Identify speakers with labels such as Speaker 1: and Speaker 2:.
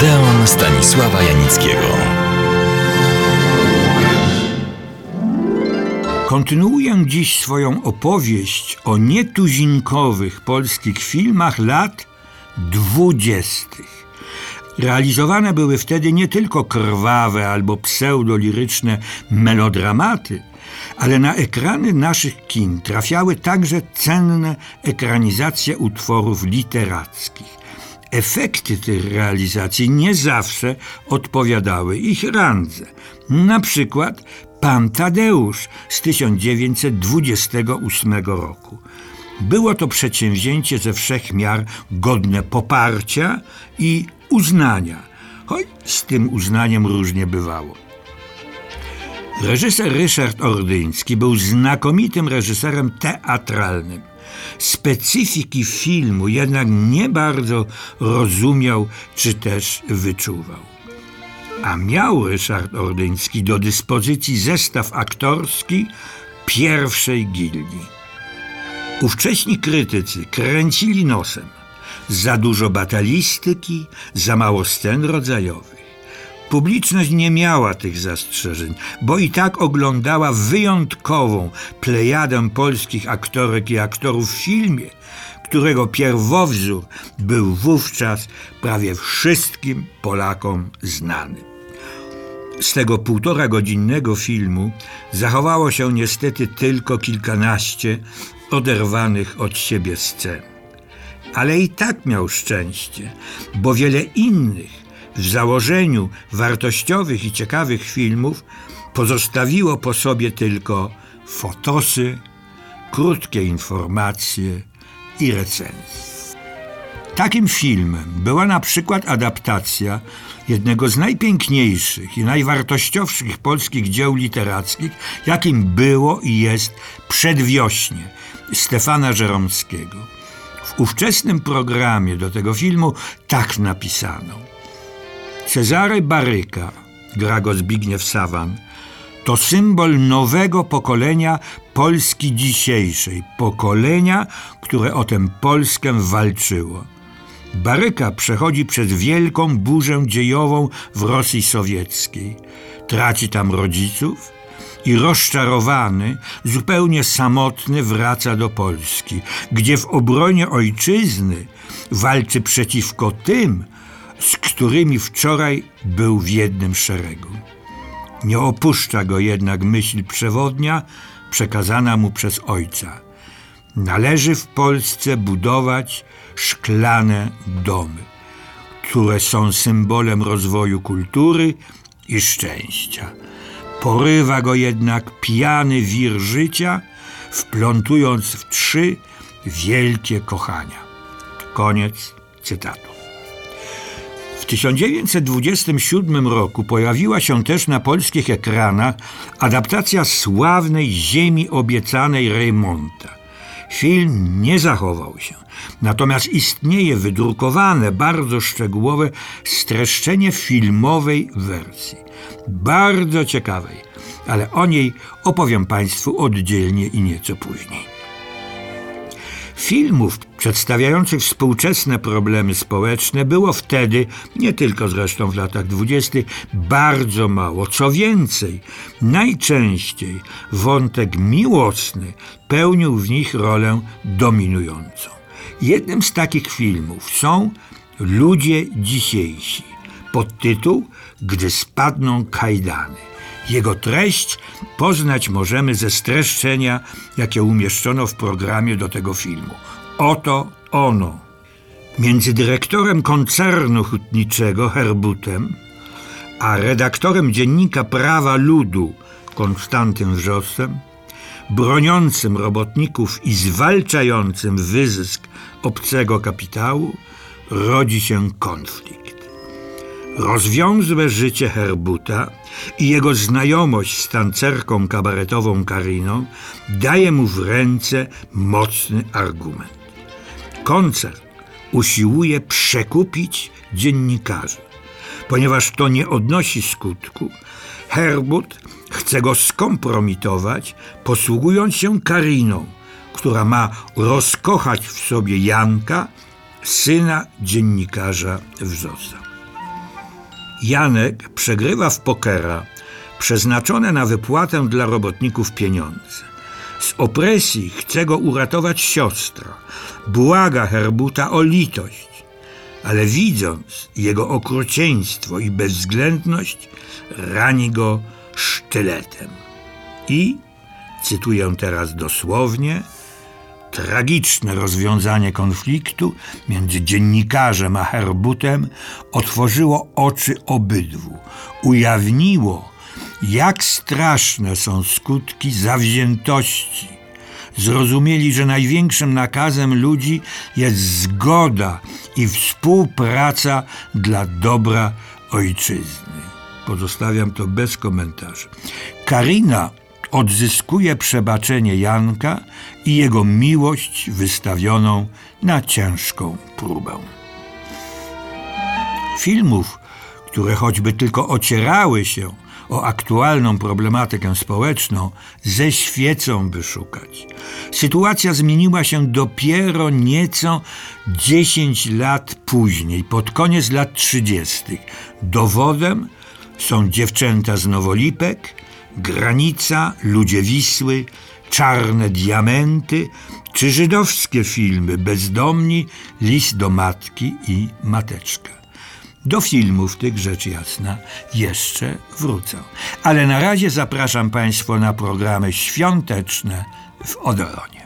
Speaker 1: Odeon Stanisława Janickiego.
Speaker 2: Kontynuuję dziś swoją opowieść o nietuzinkowych polskich filmach lat dwudziestych. Realizowane były wtedy nie tylko krwawe albo pseudoliryczne melodramaty, ale na ekrany naszych kin trafiały także cenne ekranizacje utworów literackich. Efekty tych realizacji nie zawsze odpowiadały ich randze. Na przykład Pan Tadeusz z 1928 roku. Było to przedsięwzięcie ze wszech miar godne poparcia i uznania, choć z tym uznaniem różnie bywało. Reżyser Ryszard Ordyński był znakomitym reżyserem teatralnym. Specyfiki filmu jednak nie bardzo rozumiał czy też wyczuwał. A miał Ryszard Ordyński do dyspozycji zestaw aktorski pierwszej gildii. Ówcześni krytycy kręcili nosem. Za dużo batalistyki, za mało scen rodzajowych. Publiczność nie miała tych zastrzeżeń, bo i tak oglądała wyjątkową plejadę polskich aktorek i aktorów w filmie, którego pierwowzór był wówczas prawie wszystkim Polakom znany. Z tego półtora godzinnego filmu zachowało się niestety tylko kilkanaście oderwanych od siebie scen. Ale i tak miał szczęście, bo wiele innych w założeniu wartościowych i ciekawych filmów pozostawiło po sobie tylko fotosy, krótkie informacje i recenzje. Takim filmem była na przykład adaptacja jednego z najpiękniejszych i najwartościowszych polskich dzieł literackich, jakim było i jest Przedwiośnie Stefana Żeromskiego. W ówczesnym programie do tego filmu tak napisano – Cezary Baryka, gra go Zbigniew Sawan, to symbol nowego pokolenia Polski dzisiejszej, pokolenia, które o tę Polskę walczyło. Baryka przechodzi przez wielką burzę dziejową w Rosji Sowieckiej. Traci tam rodziców i rozczarowany, zupełnie samotny wraca do Polski, gdzie w obronie ojczyzny walczy przeciwko tym, z którymi wczoraj był w jednym szeregu. Nie opuszcza go jednak myśl przewodnia przekazana mu przez ojca. Należy w Polsce budować szklane domy, które są symbolem rozwoju kultury i szczęścia. Porywa go jednak pijany wir życia, wplątując w trzy wielkie kochania. Koniec cytatu. 1927 roku pojawiła się też na polskich ekranach adaptacja sławnej Ziemi obiecanej Reymonta. Film nie zachował się, natomiast istnieje wydrukowane, bardzo szczegółowe streszczenie filmowej wersji. Bardzo ciekawej, ale o niej opowiem Państwu oddzielnie i nieco później. Filmów przedstawiających współczesne problemy społeczne było wtedy, nie tylko zresztą w latach dwudziestych, bardzo mało. Co więcej, najczęściej wątek miłosny pełnił w nich rolę dominującą. Jednym z takich filmów są Ludzie dzisiejsi, podtytuł Gdy spadną kajdany. Jego treść poznać możemy ze streszczenia, jakie umieszczono w programie do tego filmu. Oto ono. Między dyrektorem koncernu hutniczego Herbutem a redaktorem dziennika Prawa Ludu Konstantym Wrzosem, broniącym robotników i zwalczającym wyzysk obcego kapitału, rodzi się konflikt. Rozwiązłe życie Herbuta i jego znajomość z tancerką kabaretową Kariną daje mu w ręce mocny argument. Koncert usiłuje przekupić dziennikarzy. Ponieważ to nie odnosi skutku, Herbut chce go skompromitować, posługując się Kariną, która ma rozkochać w sobie Janka, syna dziennikarza Wzosa. Janek przegrywa w pokera przeznaczone na wypłatę dla robotników pieniądze. Z opresji chce go uratować siostra. Błaga Herbuta o litość, ale widząc jego okrucieństwo i bezwzględność, rani go sztyletem. I, cytuję teraz dosłownie, tragiczne rozwiązanie konfliktu między dziennikarzem a Herbutem otworzyło oczy obydwu, ujawniło, jak straszne są skutki zawziętości. Zrozumieli, że największym nakazem ludzi jest zgoda i współpraca dla dobra ojczyzny. Pozostawiam to bez komentarzy. Karina odzyskuje przebaczenie Janka i jego miłość wystawioną na ciężką próbę. Filmów, które choćby tylko ocierały się o aktualną problematykę społeczną, ze świecą by szukać. Sytuacja zmieniła się dopiero nieco 10 lat później, pod koniec lat 30. Dowodem są dziewczęta z Nowolipek, Granica, Ludzie Wisły, Czarne Diamenty czy żydowskie filmy Bezdomni, List do Matki i Mateczka. Do filmów tych rzecz jasna jeszcze wrócę. Ale na razie zapraszam Państwa na programy świąteczne w Odoronie.